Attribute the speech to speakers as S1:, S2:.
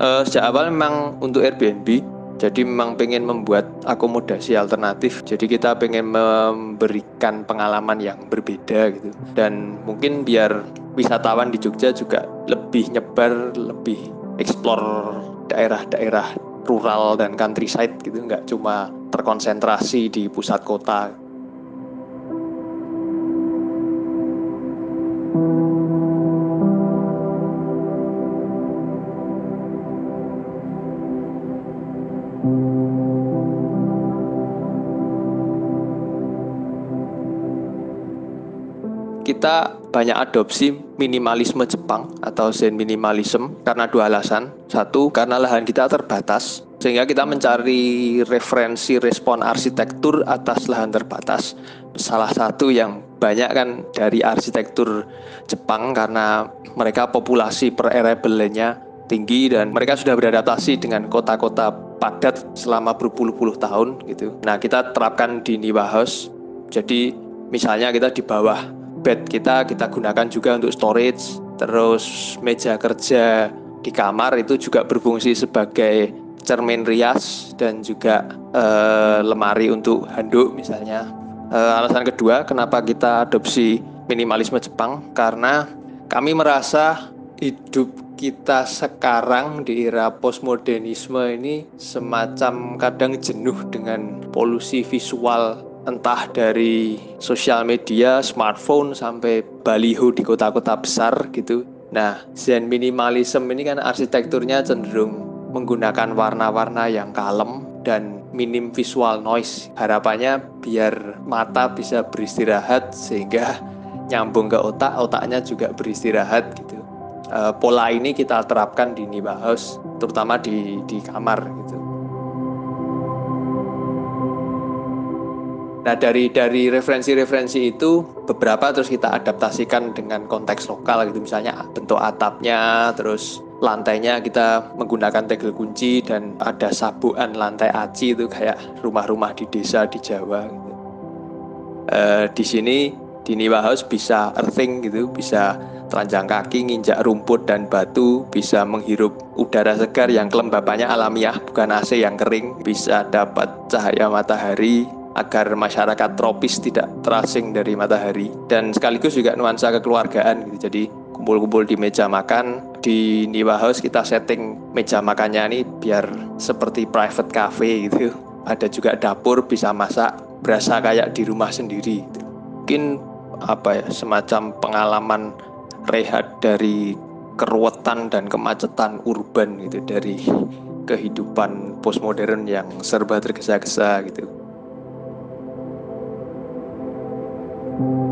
S1: Uh, sejak awal memang untuk Airbnb, jadi memang pengen membuat akomodasi alternatif. Jadi kita pengen memberikan pengalaman yang berbeda gitu. Dan mungkin biar wisatawan di Jogja juga lebih nyebar, lebih explore daerah-daerah rural dan countryside gitu, nggak cuma terkonsentrasi di pusat kota. Kita banyak adopsi minimalisme Jepang atau Zen minimalism karena dua alasan. Satu, karena lahan kita terbatas, sehingga kita mencari referensi respon arsitektur atas lahan terbatas. Salah satu yang banyak kan dari arsitektur Jepang karena mereka populasi per nya tinggi dan mereka sudah beradaptasi dengan kota-kota padat selama berpuluh-puluh tahun gitu. Nah, kita terapkan di Niwa House. Jadi misalnya kita di bawah bed kita kita gunakan juga untuk storage terus meja kerja di kamar itu juga berfungsi sebagai cermin rias dan juga uh, lemari untuk handuk misalnya uh, alasan kedua kenapa kita adopsi minimalisme Jepang karena kami merasa hidup kita sekarang di era postmodernisme ini semacam kadang jenuh dengan polusi visual entah dari sosial media, smartphone sampai baliho di kota-kota besar gitu. Nah, Zen minimalism ini kan arsitekturnya cenderung menggunakan warna-warna yang kalem dan minim visual noise. Harapannya biar mata bisa beristirahat sehingga nyambung ke otak, otaknya juga beristirahat gitu. E, pola ini kita terapkan di House, terutama di di kamar gitu. Nah dari dari referensi-referensi itu beberapa terus kita adaptasikan dengan konteks lokal gitu misalnya bentuk atapnya terus lantainya kita menggunakan tegel kunci dan ada sabuan lantai aci itu kayak rumah-rumah di desa di Jawa gitu. E, di sini di Niwa House bisa earthing gitu bisa telanjang kaki nginjak rumput dan batu bisa menghirup udara segar yang kelembapannya alamiah bukan AC yang kering bisa dapat cahaya matahari agar masyarakat tropis tidak terasing dari matahari dan sekaligus juga nuansa kekeluargaan gitu. Jadi kumpul-kumpul di meja makan di Niwa House kita setting meja makannya ini biar seperti private cafe gitu. Ada juga dapur bisa masak berasa kayak di rumah sendiri. Gitu. Mungkin apa ya semacam pengalaman rehat dari keruwetan dan kemacetan urban gitu dari kehidupan postmodern yang serba tergesa-gesa gitu. thank you